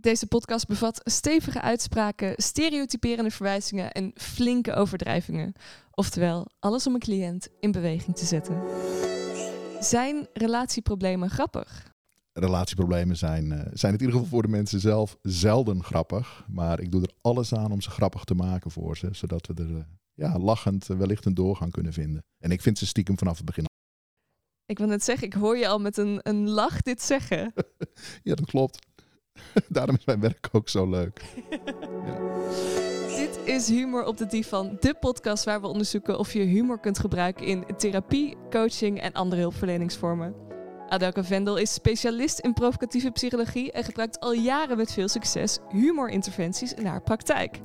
Deze podcast bevat stevige uitspraken, stereotyperende verwijzingen en flinke overdrijvingen. Oftewel, alles om een cliënt in beweging te zetten. Zijn relatieproblemen grappig? relatieproblemen zijn, uh, zijn in ieder geval voor de mensen zelf zelden grappig. Maar ik doe er alles aan om ze grappig te maken voor ze. Zodat we er uh, ja, lachend uh, wellicht een doorgang kunnen vinden. En ik vind ze stiekem vanaf het begin. Ik wil net zeggen, ik hoor je al met een, een lach dit zeggen. ja, dat klopt. Daarom is mijn werk ook zo leuk. ja. Dit is Humor op de Divan, de podcast waar we onderzoeken of je humor kunt gebruiken in therapie, coaching en andere hulpverleningsvormen. Adelka Vendel is specialist in provocatieve psychologie en gebruikt al jaren met veel succes humorinterventies in haar praktijk.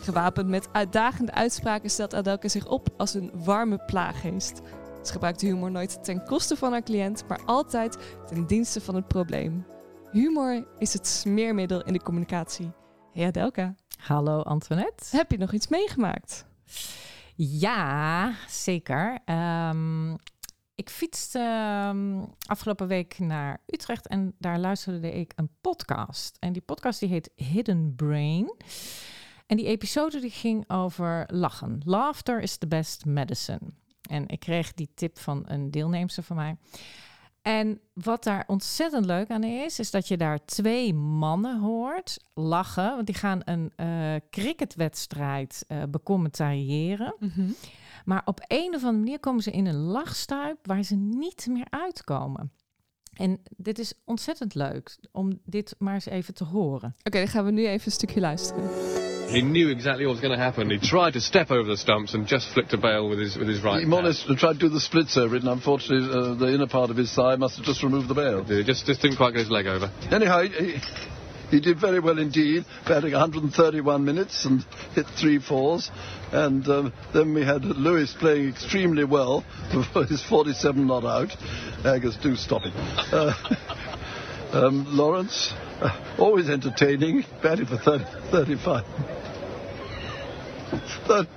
Gewapend met uitdagende uitspraken stelt Adelka zich op als een warme plaaggeest. Ze gebruikt humor nooit ten koste van haar cliënt, maar altijd ten dienste van het probleem. Humor is het smeermiddel in de communicatie. Hey Adelka. Hallo Antoinette. Heb je nog iets meegemaakt? Ja, zeker. Um, ik fietste um, afgelopen week naar Utrecht en daar luisterde ik een podcast. En die podcast die heet Hidden Brain. En die episode die ging over lachen. Laughter is the best medicine. En ik kreeg die tip van een deelnemster van mij. En wat daar ontzettend leuk aan is, is dat je daar twee mannen hoort lachen. Want die gaan een uh, cricketwedstrijd uh, becommentariëren. Mm -hmm. Maar op een of andere manier komen ze in een lachstuip waar ze niet meer uitkomen. En dit is ontzettend leuk om dit maar eens even te horen. Oké, okay, dan gaan we nu even een stukje luisteren. He knew exactly what was going to happen. He tried to step over the stumps and just flicked a bail with his with his right. He or less tried to do the splits over it, and unfortunately, uh, the inner part of his thigh must have just removed the bail. He just just didn't quite get his leg over. Anyhow, he, he did very well indeed, batting 131 minutes and hit three fours. And um, then we had Lewis playing extremely well for his 47 not out. Agus, do stop it. Uh, um, Lawrence, uh, always entertaining, batting for 30, 35. 30,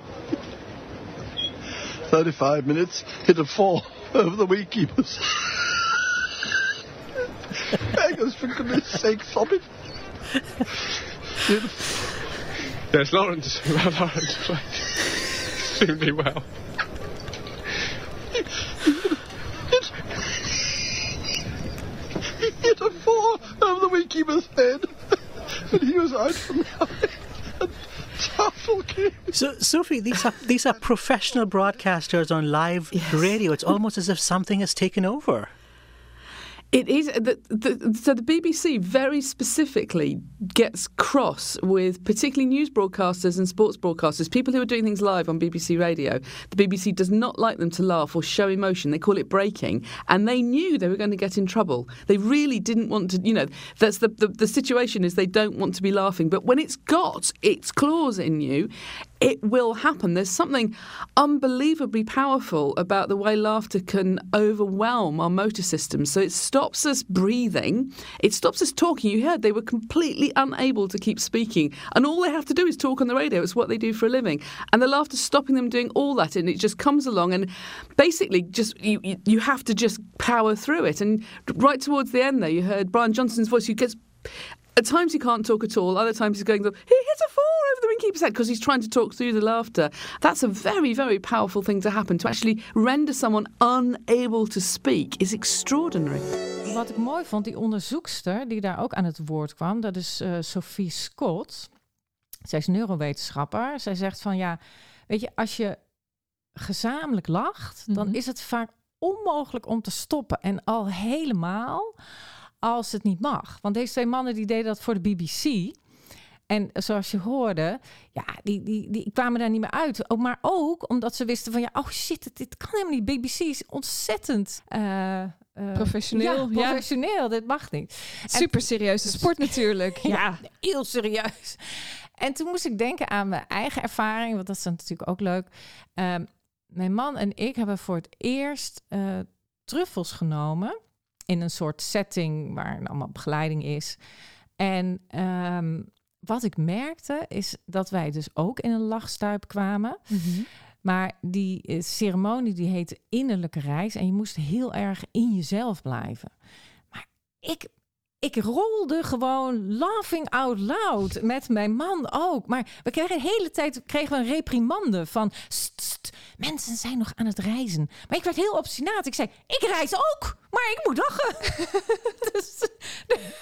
35 minutes, hit a four over the wicketkeepers. Agus, for goodness sake, stop it. yes, Lawrence, Lawrence played extremely well. he hit a four over the wicketkeeper's head, and he was out from behind. So, Sophie, these are these are professional broadcasters on live yes. radio. It's almost as if something has taken over. It is uh, the, the, so the BBC very specifically gets cross with particularly news broadcasters and sports broadcasters, people who are doing things live on BBC Radio. The BBC does not like them to laugh or show emotion. They call it breaking, and they knew they were going to get in trouble. They really didn't want to. You know, that's the the, the situation is they don't want to be laughing, but when it's got its claws in you, it will happen. There's something unbelievably powerful about the way laughter can overwhelm our motor systems. So it stops us breathing, it stops us talking. You heard they were completely unable to keep speaking, and all they have to do is talk on the radio. It's what they do for a living, and the laughter's stopping them doing all that, and it just comes along and basically just you you have to just power through it. And right towards the end, there, you heard Brian Johnson's voice, who gets at times he can't talk at all. Other times he's going, he hit a four over the windkeeper's head because he's trying to talk through the laughter. That's a very, very powerful thing to happen. To actually render someone unable to speak is extraordinary. Wat ik mooi vond, die onderzoekster die daar ook aan het woord kwam, dat is uh, Sophie Scott. Zij is neurowetenschapper. Zij zegt van ja, weet je, als je gezamenlijk lacht, mm -hmm. dan is het vaak onmogelijk om te stoppen. En al helemaal als het niet mag. Want deze twee mannen die deden dat voor de BBC. En zoals je hoorde, ja, die, die, die kwamen daar niet meer uit. Ook, maar ook omdat ze wisten van, ja, oh shit, dit kan helemaal niet. BBC is ontzettend... Uh, uh, professioneel. Ja, professioneel, ja. dit mag niet. Super serieuze sport natuurlijk. ja, ja, heel serieus. En toen moest ik denken aan mijn eigen ervaring, want dat is natuurlijk ook leuk. Uh, mijn man en ik hebben voor het eerst uh, truffels genomen in een soort setting waar allemaal begeleiding is. En um, wat ik merkte is dat wij dus ook in een lachstuip kwamen. Mm -hmm. Maar die uh, ceremonie die heette innerlijke reis en je moest heel erg in jezelf blijven. Maar ik ik rolde gewoon laughing out loud. Met mijn man ook. Maar we kregen de hele tijd kregen we een reprimande van... "St, st, mensen zijn nog aan het reizen. Maar ik werd heel obstinaat. Ik zei, ik reis ook, maar ik moet lachen. dus,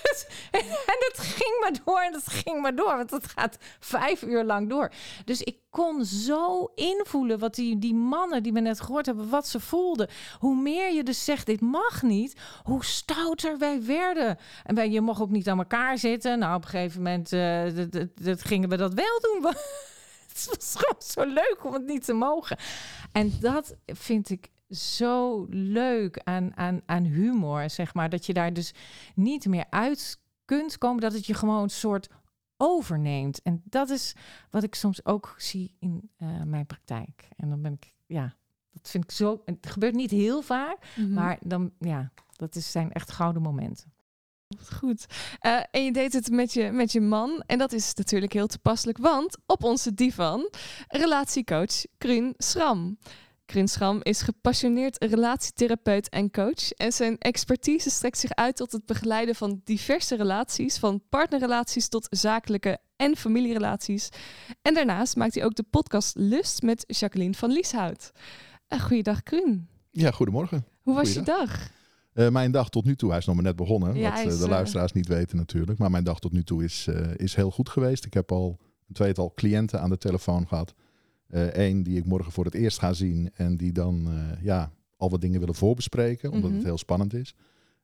dus- en het ging maar door en het ging maar door. Want het gaat vijf uur lang door. Dus ik kon zo invoelen wat die, die mannen die we net gehoord hebben, wat ze voelden. Hoe meer je dus zegt, dit mag niet, hoe stouter wij werden. En je mocht ook niet aan elkaar zitten. Nou, op een gegeven moment eh, dat, dat, dat gingen we dat wel doen. het was gewoon zo leuk om het niet te mogen. En dat vind ik zo leuk aan, aan, aan humor, zeg maar. Dat je daar dus niet meer uit kunt komen. Dat het je gewoon een soort overneemt. En dat is wat ik soms ook zie in eh, mijn praktijk. En dan ben ik, ja, dat vind ik zo... Het gebeurt niet heel vaak, Mhm. maar dan, ja, dat is, zijn echt gouden momenten. Goed. Eh, en je deed het met je, met je man. En dat is natuurlijk heel toepasselijk, want op onze divan relatiecoach Krun Schram. Krun Schram is gepassioneerd relatietherapeut en coach. En zijn expertise strekt zich uit tot het begeleiden van diverse relaties, van partnerrelaties tot zakelijke en familierelaties. En daarnaast maakt hij ook de podcast Lust met Jacqueline van Lieshout. Uh, goeiedag. Ja, goedemorgen. Hoe was je dag? Eh, mijn dag tot nu toe, hij is nog maar net begonnen, Ja, wat eh, is, de eh, luisteraars niet weten natuurlijk. Maar mijn dag tot nu toe is, is heel goed geweest. Ik heb al een tweetal cliënten aan de telefoon gehad. Eén die ik morgen voor het eerst ga zien en die dan ja, al wat dingen willen voorbespreken, omdat Mhm. het heel spannend is.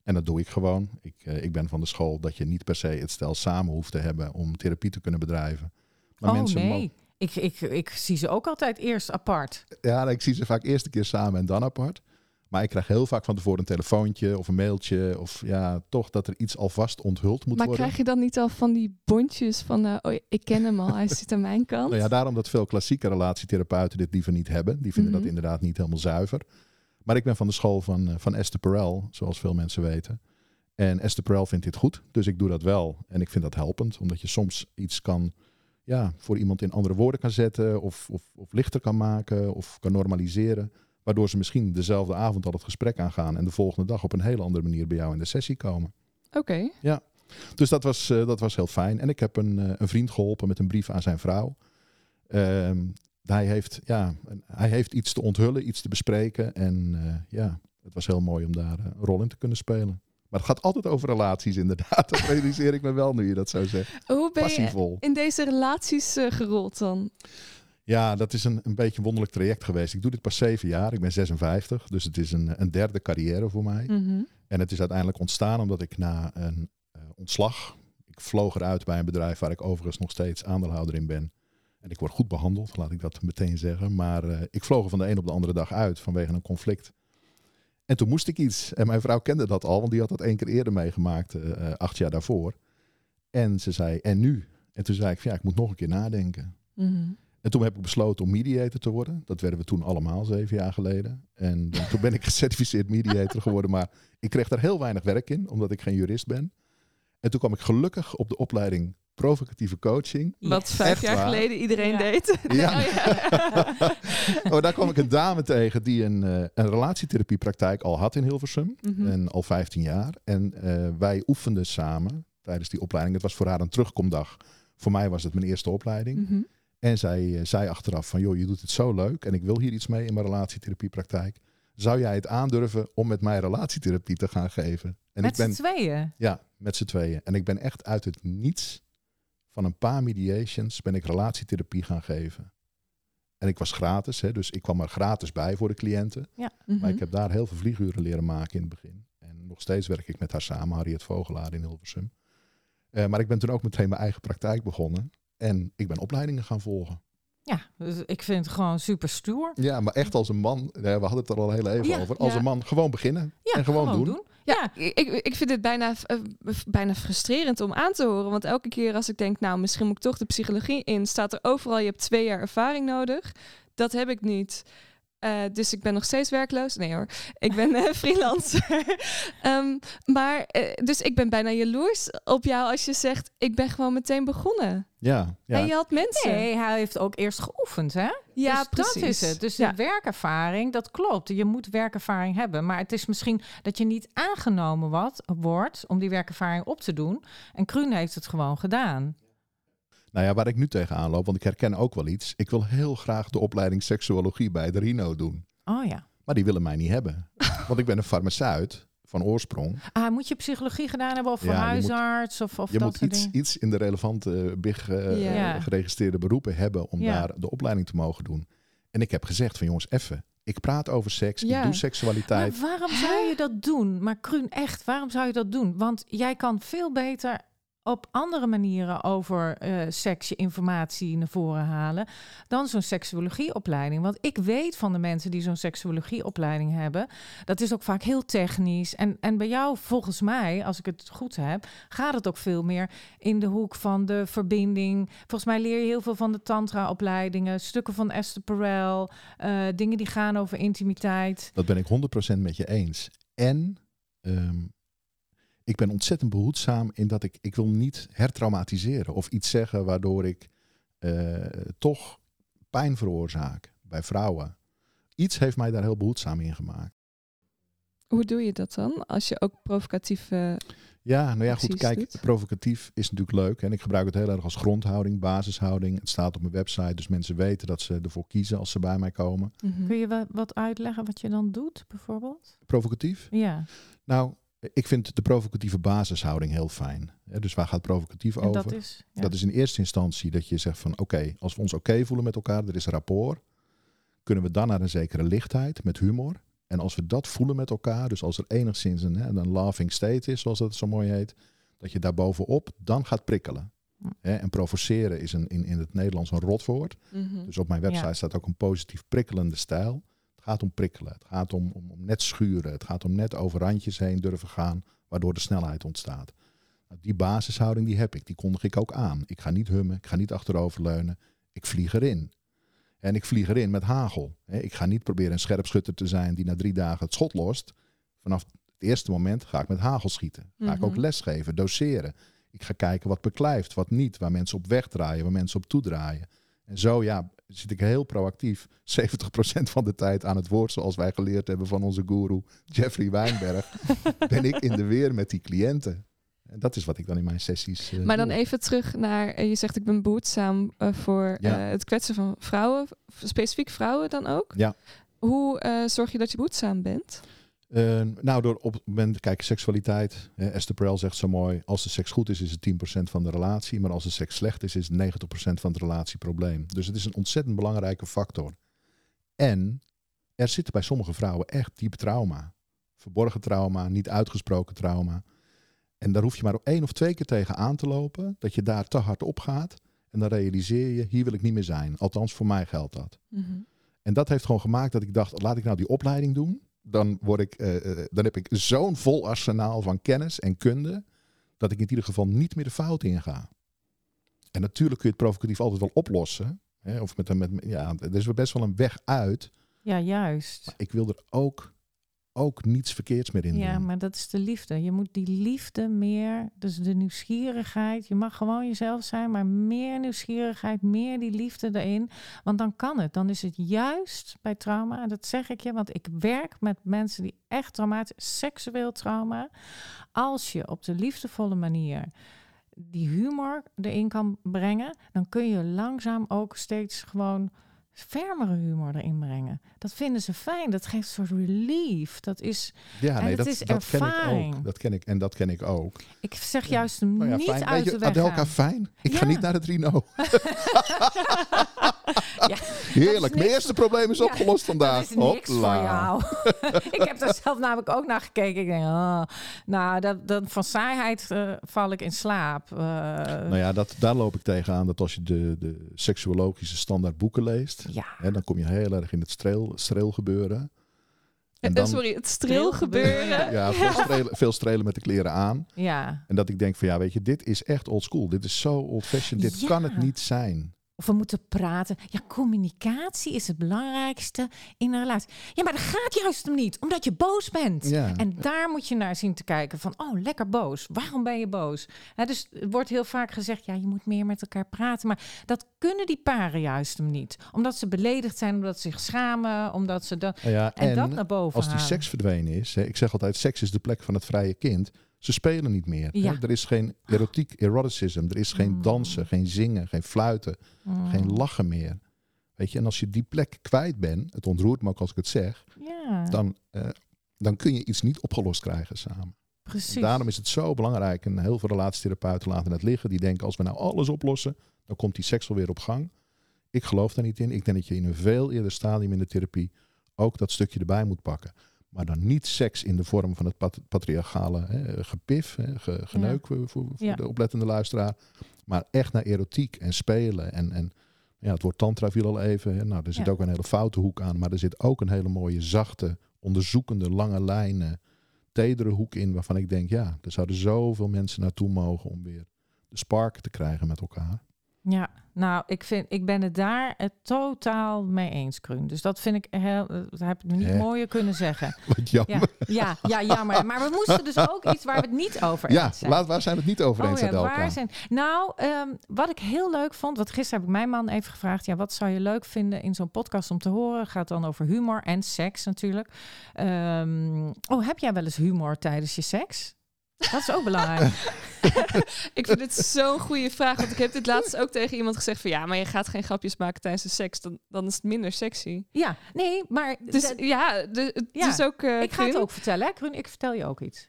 En dat doe ik gewoon. Ik, ik ben van de school dat je niet per se het stel samen hoeft te hebben om therapie te kunnen bedrijven. Maar oh mensen nee, ik, ik, ik zie ze ook altijd eerst apart. ja, ik zie ze vaak eerst een keer samen en dan apart. Maar ik krijg heel vaak van tevoren een telefoontje of een mailtje. Of ja, toch dat er iets alvast onthuld moet Maar worden. krijg je dan niet al van die bondjes van, eh, oh, ik ken hem al, hij zit aan mijn kant? Nou ja, daarom dat veel klassieke relatietherapeuten dit liever niet hebben. Die vinden Mhm. dat inderdaad niet helemaal zuiver. Maar ik ben van de school van, eh, van Esther Perel, zoals veel mensen weten. En Esther Perel vindt dit goed, dus ik doe dat wel. En ik vind dat helpend, omdat je soms iets kan, ja, voor iemand in andere woorden kan zetten. Of, of, of lichter kan maken, of kan normaliseren. Waardoor ze misschien dezelfde avond al het gesprek aangaan. En de volgende dag op een hele andere manier bij jou in de sessie komen. Oké. Dus dat was, eh, dat was heel fijn. En ik heb een, eh, een vriend geholpen met een brief aan zijn vrouw. Ehm, hij, heeft, ja, hij heeft iets te onthullen, iets te bespreken. En eh, ja, het was heel mooi om daar een rol in te kunnen spelen. Maar het gaat altijd over relaties, inderdaad. Dat realiseer ik me wel nu je dat zo zegt. Hoe ben je Passievol. in deze relaties gerold dan? Ja, dat is een, een beetje een wonderlijk traject geweest. Ik doe dit pas zeven jaar. Ik ben 56, dus het is een, een derde carrière voor mij. Mhm. En het is uiteindelijk ontstaan omdat ik na een eh, ontslag. Ik vloog eruit bij een bedrijf waar ik overigens nog steeds aandeelhouder in ben. En ik word goed behandeld, laat ik dat meteen zeggen. Maar eh, ik vloog er van de een op de andere dag uit vanwege een conflict. En toen moest ik iets. En mijn vrouw kende dat al, want die had dat één keer eerder meegemaakt, eh, acht jaar daarvoor. En ze zei, en nu? En toen zei ik, van, ja, ik moet nog een keer nadenken. Mhm. En toen heb ik besloten om mediator te worden. Dat werden we toen allemaal zeven jaar geleden. En toen ben ik gecertificeerd mediator geworden. Maar ik kreeg daar heel weinig werk in, omdat ik geen jurist ben. En toen kwam ik gelukkig op de opleiding provocatieve coaching. Wat Yes. vijf Echt jaar waar? geleden iedereen Ja. deed. Ja. Oh, ja. Oh, daar kwam ik een dame tegen die een, eh, een relatietherapiepraktijk al had in Hilversum. Mhm. En al 15 jaar. En eh, wij oefenden samen tijdens die opleiding. Het was voor haar een terugkomdag. Voor mij was het mijn eerste opleiding. Mhm. En zij eh, zei achteraf van, joh, je doet het zo leuk en ik wil hier iets mee in mijn relatietherapiepraktijk. Zou jij het aandurven om met mij relatietherapie te gaan geven? En Met z'n tweeën. ja, met z'n tweeën. En ik ben echt uit het niets van een paar mediations ben ik relatietherapie gaan geven. En ik was gratis, hè, dus ik kwam er gratis bij voor de cliënten. Maar Mhm. ik heb daar heel veel vlieguren leren maken in het begin. En nog steeds werk ik met haar samen, Harriet Vogelaar in Hilversum. Eh, maar ik ben toen ook meteen mijn eigen praktijk begonnen. En ik ben opleidingen gaan volgen. Ja, dus ik vind het gewoon super stoer. Ja, maar echt als een man, we hadden het er al heel even Ja, over. Als ja. een man gewoon beginnen Ja, en gewoon, doen. Ja, ik, ik vind het bijna, eh, bijna frustrerend om aan te horen. Want elke keer als ik denk, nou, misschien moet ik toch de psychologie in, staat er overal, je hebt twee jaar ervaring nodig. Dat heb ik niet. Eh, dus ik ben nog steeds werkloos. Nee hoor, ik ben eh, freelancer. Ehm, maar, eh, dus ik ben bijna jaloers op jou als je zegt, ik ben gewoon meteen begonnen. Ja, ja. En je had mensen. Nee, hij heeft ook eerst geoefend, hè? ja, dus precies. dat is het. Dus Ja. de werkervaring, dat klopt. Je moet werkervaring hebben. Maar het is misschien dat je niet aangenomen wat, wordt om die werkervaring op te doen. En Kruun heeft het gewoon gedaan. Nou ja, waar ik nu tegenaan loop, want ik herken ook wel iets. Ik wil heel graag de opleiding seksuologie bij de Rino doen. Oh ja. Maar die willen mij niet hebben. Want ik ben een farmaceut van oorsprong. Ah, moet je psychologie gedaan hebben of Ja, je moet- huisarts of, of Je dat moet soort iets, iets in de relevante eh, BIG eh, Ja. geregistreerde beroepen hebben om Ja. daar de opleiding te mogen doen. En ik heb gezegd van jongens, even. Ik praat over seks, Ja. ik doe seksualiteit. Maar waarom zou je dat doen? Maar Kruun, echt, waarom zou je dat doen? Want jij kan veel beter op andere manieren over je informatie naar voren halen dan zo'n seksuologieopleiding. Want ik weet van de mensen die zo'n seksuologieopleiding hebben, dat is ook vaak heel technisch. En, en bij jou, volgens mij, als ik het goed heb, gaat het ook veel meer in de hoek van de verbinding. Volgens mij leer je heel veel van de tantra-opleidingen, stukken van Esther Perel, eh, dingen die gaan over intimiteit. Dat ben ik 100% met je eens. En ehm, ik ben ontzettend behoedzaam in dat ik, ik wil niet hertraumatiseren of iets zeggen waardoor ik eh, toch pijn veroorzaak bij vrouwen. Iets heeft mij daar heel behoedzaam in gemaakt. Hoe doe je dat dan? Als je ook provocatief... eh, Ja, nou ja, goed. Kijk, doet. provocatief is natuurlijk leuk. En ik gebruik het heel erg als grondhouding, basishouding. Het staat op mijn website, dus mensen weten dat ze ervoor kiezen als ze bij mij komen. mhm. Kun je wa- wat uitleggen wat je dan doet, bijvoorbeeld? Provocatief? Ja, Nou, ik vind de provocatieve basishouding heel fijn. Dus waar gaat provocatief over? dat is... Ja. Dat is in eerste instantie dat je zegt van oké, als we ons oké voelen met elkaar, er is rapport, kunnen we dan naar een zekere lichtheid met humor. En als we dat voelen met elkaar, dus als er enigszins een, een laughing state is, zoals dat zo mooi heet, dat je daar bovenop dan gaat prikkelen. Hm. Hè, en provoceren is een, in, in het Nederlands een rotwoord. Mhm. Dus op mijn website Ja. staat ook een positief prikkelende stijl. Het gaat om prikkelen. Het gaat om, om, om net schuren. Het gaat om net over randjes heen durven gaan, waardoor de snelheid ontstaat. Nou, die basishouding die heb ik. Die kondig ik ook aan. Ik ga niet hummen. Ik ga niet achteroverleunen. Ik vlieg erin. En ik vlieg erin met hagel. Ik ga niet proberen een scherpschutter te zijn die na drie dagen het schot lost. Vanaf het eerste moment ga ik met hagel schieten. Ga ik ook Mhm. lesgeven, doseren. Ik ga kijken wat beklijft, wat niet. Waar mensen op wegdraaien, waar mensen op toedraaien. En zo ja, zit ik heel proactief 70% van de tijd aan het woord, zoals wij geleerd hebben van onze guru Jeffrey Wijnberg, ben ik in de weer met die cliënten. En dat is wat ik dan in mijn sessies. eh, Maar dan doe. even terug naar, eh, je zegt ik ben behoedzaam eh, voor Ja. het kwetsen van vrouwen, specifiek vrouwen dan ook. Ja. Hoe zorg je dat je behoedzaam bent? Eh, nou, door op het moment, kijk, seksualiteit. Esther Perel zegt zo mooi: als de seks goed is, is het 10% van de relatie. Maar als de seks slecht is, is het 90% van het relatieprobleem. Dus het is een ontzettend belangrijke factor. En er zit bij sommige vrouwen echt diep trauma. Verborgen trauma, niet uitgesproken trauma. En daar hoef je maar één of twee keer tegen aan te lopen. Dat je daar te hard op gaat. En dan realiseer je, hier wil ik niet meer zijn. Althans, voor mij geldt dat. En dat heeft gewoon gemaakt dat ik dacht, laat ik nou die opleiding doen. Dan, word ik, eh, eh, dan heb ik zo'n vol arsenaal van kennis en kunde, dat ik in ieder geval niet meer de fout inga. En natuurlijk kun je het provocatief altijd wel oplossen. Hè, of met, met, ja, er is best wel een weg uit. Ja, juist. Maar ik wil er ook, ook niets verkeerds meer in Ja, doen. maar dat is de liefde. Je moet die liefde meer, dus de nieuwsgierigheid. Je mag gewoon jezelf zijn, maar meer nieuwsgierigheid, meer die liefde erin. Want dan kan het. Dan is het juist bij trauma, en dat zeg ik je, want ik werk met mensen die echt traumatisch, seksueel trauma. Als je op de liefdevolle manier die humor erin kan brengen, dan kun je langzaam ook steeds gewoon fermere humor erin brengen. Dat vinden ze fijn. Dat geeft een soort relief. Dat is, Ja, en nee, het dat, is dat ken ik ervaring. ook. Dat ken ik en dat ken ik ook. ik zeg juist hem ja, niet uit Weet de weg Adelka, fijn. Ik ga niet naar het Rino. Ja, Heerlijk. Mijn eerste probleem is opgelost vandaag. Dat is niks voor Hopla. jou. ik heb daar zelf namelijk ook naar gekeken. Ik denk, oh, nou, dat, dat, van saaiheid eh, val ik in slaap. Eh, Nou ja, dat, daar loop ik tegenaan dat als je de, de seksuologische standaard boeken leest, ja. hè, dan kom je heel erg in het streel, streelgebeuren. En Eh, dan, sorry, het streelgebeuren. ja, veel strelen, veel strelen met de kleren aan. ja. En dat ik denk van ja, weet je, dit is echt old school. Dit is zo old fashioned. Dit Ja. kan het niet zijn. Of we moeten praten. Ja, communicatie is het belangrijkste in een relatie. Ja, maar dat gaat juist hem niet, omdat je boos bent. Ja. En daar moet je naar zien te kijken van, oh, lekker boos. Waarom ben je boos? Hè, dus het wordt heel vaak gezegd, ja, je moet meer met elkaar praten. Maar dat kunnen die paren juist hem niet. Omdat ze beledigd zijn, omdat ze zich schamen, omdat ze dat... Ja, En, dat naar boven als die halen. seks verdwenen is, ik zeg altijd, seks is de plek van het vrije kind. Ze spelen niet meer. hè. Ja. Er is geen erotiek, eroticism. Er is geen Mm. dansen, geen zingen, geen fluiten, Mm. geen lachen meer. Weet je, en als je die plek kwijt bent, het ontroert me ook als ik het zeg, Ja, dan, eh, dan kun je iets niet opgelost krijgen samen. precies. Daarom is het zo belangrijk, en heel veel relatietherapeuten laten het liggen, die denken als we nou alles oplossen, dan komt die seks alweer op gang. Ik geloof daar niet in. Ik denk dat je in een veel eerder stadium in de therapie ook dat stukje erbij moet pakken. Maar dan niet seks in de vorm van het pat- patriarchale hè, gepif, hè, ge- geneuk voor, voor, voor Ja. de oplettende luisteraar. Maar echt naar erotiek en spelen. En, en ja, het woord tantra viel al even. Hè. Nou, er zit Ja. ook een hele foute hoek aan. Maar er zit ook een hele mooie, zachte, onderzoekende, lange lijnen, tedere hoek in. Waarvan ik denk, ja, er zouden zoveel mensen naartoe mogen om weer de spark te krijgen met elkaar. Ja, nou, ik, vind, ik ben het daar het totaal mee eens, Kruun. Dus dat vind ik heel, eh, dat heb ik niet Hè? mooier kunnen zeggen. Wat jammer. Ja, ja, ja, jammer. Maar we moesten dus ook iets waar we het niet over Ja, eens zijn. laat, waar zijn we het niet over eens, Oh ja, waar zijn? Nou, ehm, wat ik heel leuk vond, want gisteren heb ik mijn man even gevraagd, ja, wat zou je leuk vinden in zo'n podcast om te horen? Gaat dan over humor en seks natuurlijk. Ehm, oh, heb jij wel eens humor tijdens je seks? Dat is ook belangrijk. Ik vind het zo'n goede vraag. Want ik heb dit laatst ook tegen iemand gezegd van ja, maar je gaat geen grapjes maken tijdens de seks. Dan, dan is het minder sexy. Ja, nee, maar Dus dat- ja, de, het Ja, is ook. eh, ik ga het ook vertellen. Hè? Ik vertel je ook iets.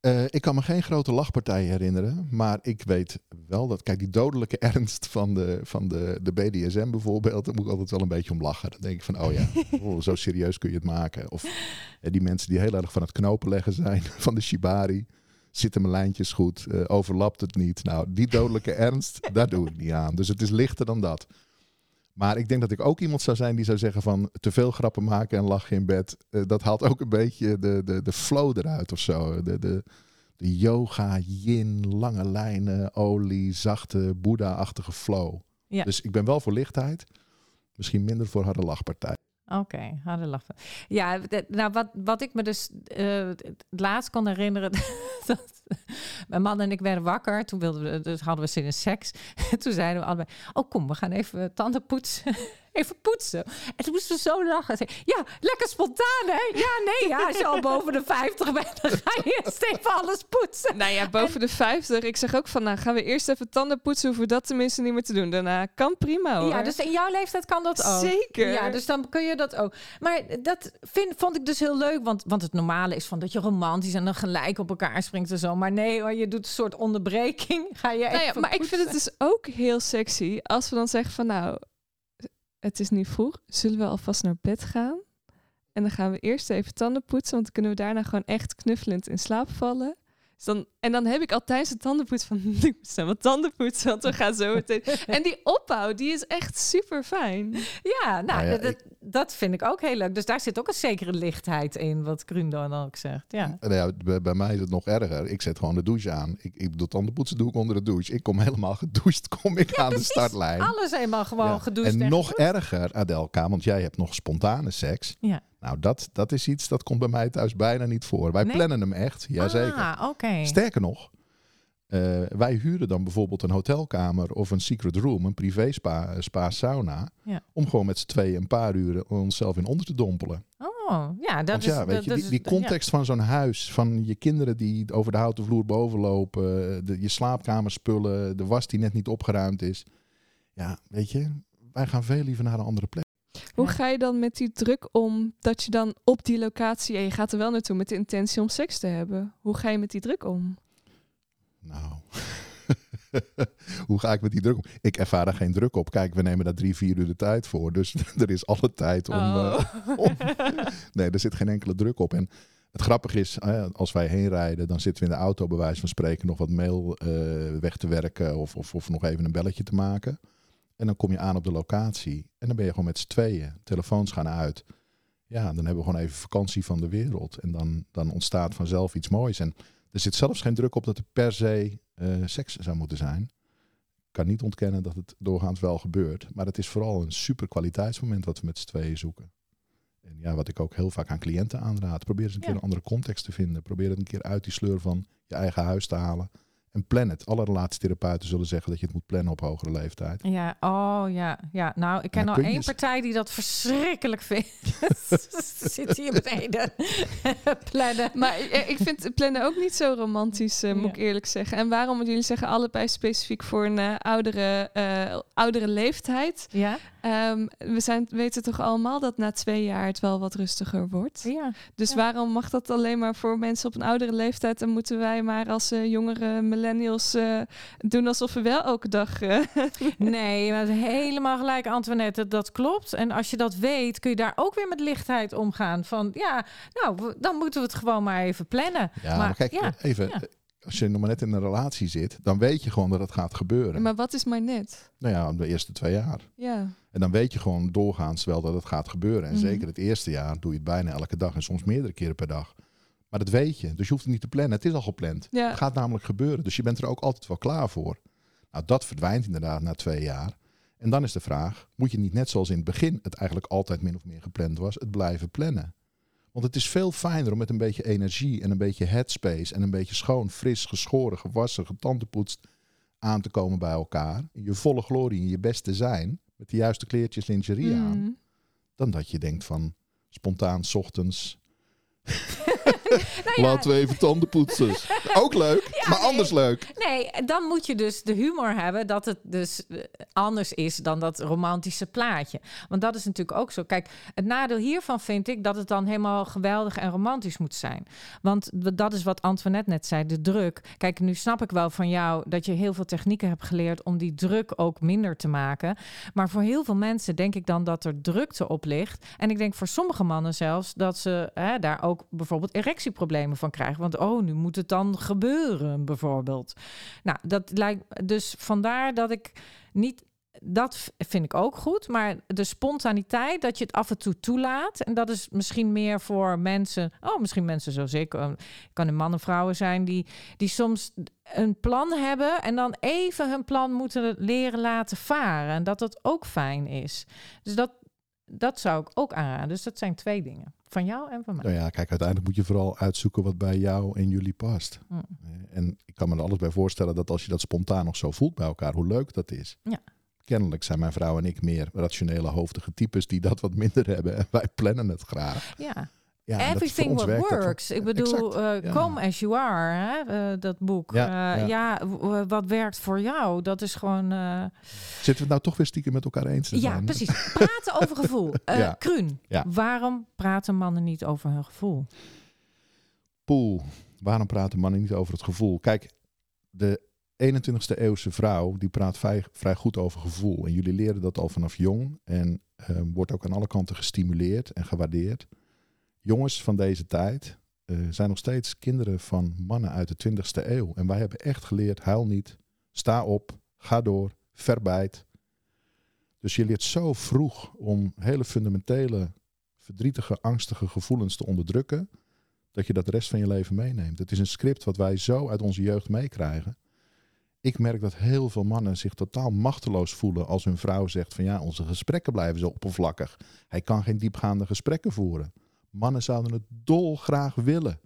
Eh, ik kan me geen grote lachpartijen herinneren, maar ik weet wel dat, kijk, die dodelijke ernst van de, van de, de BDSM bijvoorbeeld, daar moet ik altijd wel een beetje om lachen. Dan denk ik van, oh ja, oh, zo serieus kun je het maken. Of eh, die mensen die heel erg van het knopen leggen zijn, van de shibari, zitten mijn lijntjes goed, eh, overlapt het niet. Nou, die dodelijke ernst, daar doe ik niet aan. Dus het is lichter dan dat. Maar ik denk dat ik ook iemand zou zijn die zou zeggen van te veel grappen maken en lachen in bed. eh, dat haalt ook een beetje de, de, de flow eruit of zo. De, de, de yoga, yin, lange lijnen, olie, zachte, boeddha-achtige flow. Ja. Dus ik ben wel voor lichtheid. Misschien minder voor harde lachpartij. Oké, harde lachen. Ja, nou wat, wat ik me dus eh, het laatst kon herinneren, dat mijn man en ik werden wakker. Toen wilden we, dus hadden we zin in seks. toen zeiden we allebei, oh kom, we gaan even tanden poetsen. Even poetsen. En toen moesten we zo lachen. Zei, ja, lekker spontaan, hè? Ja, nee, ja, als je al boven de 50 bent, dan ga je eerst even alles poetsen. Nou ja, boven de 50. Ik zeg ook van, nou gaan we eerst even tanden poetsen. Hoeven we dat tenminste niet meer te doen. Daarna kan prima hoor. Ja, dus in jouw leeftijd kan dat ook. Zeker. Ja, dus dan kun je dat ook. Maar dat vind, vond ik dus heel leuk, want, want het normale is van dat je romantisch en dan gelijk op elkaar springt en zo. Maar nee hoor, je doet een soort onderbreking. Ga je Nou ja, even maar ik vind het dus ook heel sexy als we dan zeggen van nou, het is nu vroeg. Zullen we alvast naar bed gaan? En dan gaan we eerst even tanden poetsen, want dan kunnen we daarna gewoon echt knuffelend in slaap vallen. Dus dan, en dan heb ik al tijdens het tandenpoetsen van, ik moet snel wat tanden poetsen, want we gaan zo meteen. En die opbouw, die is echt super fijn. Ja, nou, Nou ja, dat, dat vind ik ook heel leuk. Dus daar zit ook een zekere lichtheid in, wat Kruun dan ook zegt. Ja. Nou ja, bij, bij mij is het nog erger. Ik zet gewoon de douche aan. Ik, ik bedoel, tandenpoetsen doe ik onder de douche. Ik kom helemaal gedoucht, kom ik aan de startlijn. Alles eenmaal gewoon Ja. gedoucht. En nog gedoucht. erger, Adelka, want jij hebt nog spontane seks. Ja. Nou, dat, dat is iets dat komt bij mij thuis bijna niet voor. Wij Nee? plannen hem echt, jazeker. Ah, oké. Sterker nog, eh, wij huren dan bijvoorbeeld een hotelkamer of een secret room, een privé spa, spa sauna, Ja. om gewoon met z'n tweeën een paar uren onszelf in onder te dompelen. Oh, ja, dat Want is... ja, weet dat- je, dat die, is- die context van zo'n huis, van je kinderen die over de houten vloer boven lopen, de, je slaapkamerspullen, de was die net niet opgeruimd is. Ja, weet je, wij gaan veel liever naar een andere plek. Hoe Ja. ga je dan met die druk om dat je dan op die locatie, en je gaat er wel naartoe met de intentie om seks te hebben. Hoe ga je met die druk om? Nou, hoe ga ik met die druk om? Ik ervaar daar geen druk op. Kijk, we nemen daar drie, vier uur de tijd voor. Dus er is alle tijd om... Oh. eh, om- nee, er zit geen enkele druk op. En het grappige is, als wij heen rijden, dan zitten we in de auto bij wijze van spreken nog wat mail eh, weg te werken of, of, of nog even een belletje te maken. En dan kom je aan op de locatie en dan ben je gewoon met z'n tweeën. Telefoons gaan uit. Ja, dan hebben we gewoon even vakantie van de wereld. En dan, dan ontstaat vanzelf iets moois. En er zit zelfs geen druk op dat er per se eh, seks zou moeten zijn. kan niet ontkennen dat het doorgaans wel gebeurt. Maar het is vooral een super kwaliteitsmoment wat we met z'n tweeën zoeken. En ja, wat ik ook heel vaak aan cliënten aanraad. Probeer eens een Ja. keer een andere context te vinden. Probeer het een keer uit die sleur van je eigen huis te halen. En plan het. Alle relatietherapeuten zullen zeggen dat je het moet plannen op hogere leeftijd. Ja, oh ja, ja. Nou, ik ken al je één partij die dat verschrikkelijk vindt. Zit hier beneden. Plannen. Maar ik vind plannen ook niet zo romantisch, eh, moet Ja. ik eerlijk zeggen. En waarom? Jullie zeggen allebei specifiek voor een eh, oudere, eh, oudere leeftijd. Ja? Ehm, we zijn, weten toch allemaal dat na twee jaar het wel wat rustiger wordt. Ja. Dus Ja. waarom mag dat alleen maar voor mensen op een oudere leeftijd? En moeten wij maar als eh, jongere millennials eh, doen alsof we wel elke dag... eh, Nee, maar helemaal gelijk, Antoinette. Dat klopt. En als je dat weet, kun je daar ook weer met lichtheid omgaan. Van ja, nou, dan moeten we het gewoon maar even plannen. Ja, maar, kijk, ja, even. ja. Als je nog maar net in een relatie zit, dan weet je gewoon dat het gaat gebeuren. maar wat is maar net? Nou ja, de eerste twee jaar. Ja. En dan weet je gewoon doorgaans wel dat het gaat gebeuren. En Mhm. zeker het eerste jaar doe je het bijna elke dag en soms meerdere keren per dag. Maar dat weet je. Dus je hoeft het niet te plannen. Het is al gepland. Ja. Het gaat namelijk gebeuren. Dus je bent er ook altijd wel klaar voor. Nou, dat verdwijnt inderdaad na twee jaar. En dan is de vraag, moet je niet net zoals in het begin het eigenlijk altijd min of meer gepland was, het blijven plannen? Want het is veel fijner om met een beetje energie en een beetje headspace en een beetje schoon, fris, geschoren, gewassen, getandenpoetst aan te komen bij elkaar. In je volle glorie, in je beste zijn, met de juiste kleertjes lingerie aan Mhm. dan dat je denkt van spontaan 's ochtends. Nou ja, Laten we even tanden poetsen. Ook leuk, maar nee. anders leuk. Nee, dan moet je dus de humor hebben dat het dus eh, anders is dan dat romantische plaatje. Want dat is natuurlijk ook zo. Kijk, het nadeel hiervan vind ik dat het dan helemaal geweldig en romantisch moet zijn. Want dat is wat Antoinette net zei, de druk. Kijk, nu snap ik wel van jou dat je heel veel technieken hebt geleerd om die druk ook minder te maken. Maar voor heel veel mensen denk ik dan dat er drukte op ligt. En ik denk voor sommige mannen zelfs dat ze hè, daar ook bijvoorbeeld erectieproblemen van krijgen. Want oh, nu moet het dan gebeuren, bijvoorbeeld. Nou, dat lijkt dus vandaar dat ik niet. Dat vind ik ook goed, maar de spontaniteit dat je het af en toe toelaat. En dat is misschien meer voor mensen. Oh, misschien mensen zoals ik. eh, kan een mannen, vrouwen zijn die, die soms een plan hebben en dan even hun plan moeten leren laten varen. En dat dat ook fijn is. Dus dat, dat zou ik ook aanraden. Dus dat zijn twee dingen. Van jou en van mij. Nou ja, kijk, uiteindelijk moet je vooral uitzoeken wat bij jou en jullie past. Hm. Eh, En ik kan me er alles bij voorstellen dat als je dat spontaan nog zo voelt bij elkaar, hoe leuk dat is. Ja. Kennelijk zijn mijn vrouw en ik meer rationele hoofdige types die dat wat minder hebben. En wij plannen het graag. Ja. Ja, Everything what werkt works. Ik bedoel, eh, ja. come as you are, hè? eh, dat boek. Ja, Ja, ja. wat werkt voor jou? Dat is gewoon... eh, Zitten we het nou toch weer stiekem met elkaar eens ja, zijn? precies. Praten over gevoel. Eh Ja. Kruun, Ja. waarom praten mannen niet over hun gevoel? Poel. Waarom praten mannen niet over het gevoel? Kijk, de 21ste eeuwse vrouw die praat vrij, vrij goed over gevoel. En jullie leren dat al vanaf jong. En eh, wordt ook aan alle kanten gestimuleerd en gewaardeerd. Jongens van deze tijd eh, zijn nog steeds kinderen van mannen uit de 20ste eeuw. En wij hebben echt geleerd, huil niet, sta op, ga door, verbijt. Dus je leert zo vroeg om hele fundamentele, verdrietige, angstige gevoelens te onderdrukken dat je dat de rest van je leven meeneemt. Het is een script wat wij zo uit onze jeugd meekrijgen. Ik merk dat heel veel mannen zich totaal machteloos voelen als hun vrouw zegt van ja, onze gesprekken blijven zo oppervlakkig. Hij kan geen diepgaande gesprekken voeren. Mannen zouden het dolgraag willen.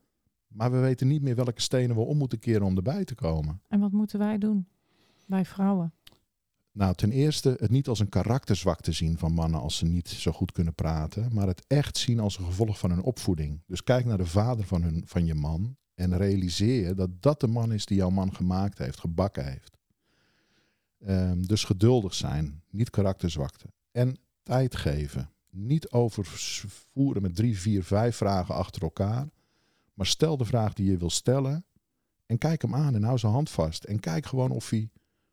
Maar we weten niet meer welke stenen we om moeten keren om erbij te komen. En wat moeten wij doen? Bij vrouwen. Nou, ten eerste het niet als een karakterzwakte zien van mannen als ze niet zo goed kunnen praten, maar het echt zien als een gevolg van hun opvoeding. Dus kijk naar de vader van, hun, van je man en realiseer dat dat de man is die jouw man gemaakt heeft, gebakken heeft. Ehm, dus geduldig zijn, niet karakterzwakte. En tijd geven. Niet overvoeren met drie, vier, vijf vragen achter elkaar, maar stel de vraag die je wil stellen en kijk hem aan en hou zijn hand vast. En kijk gewoon of hij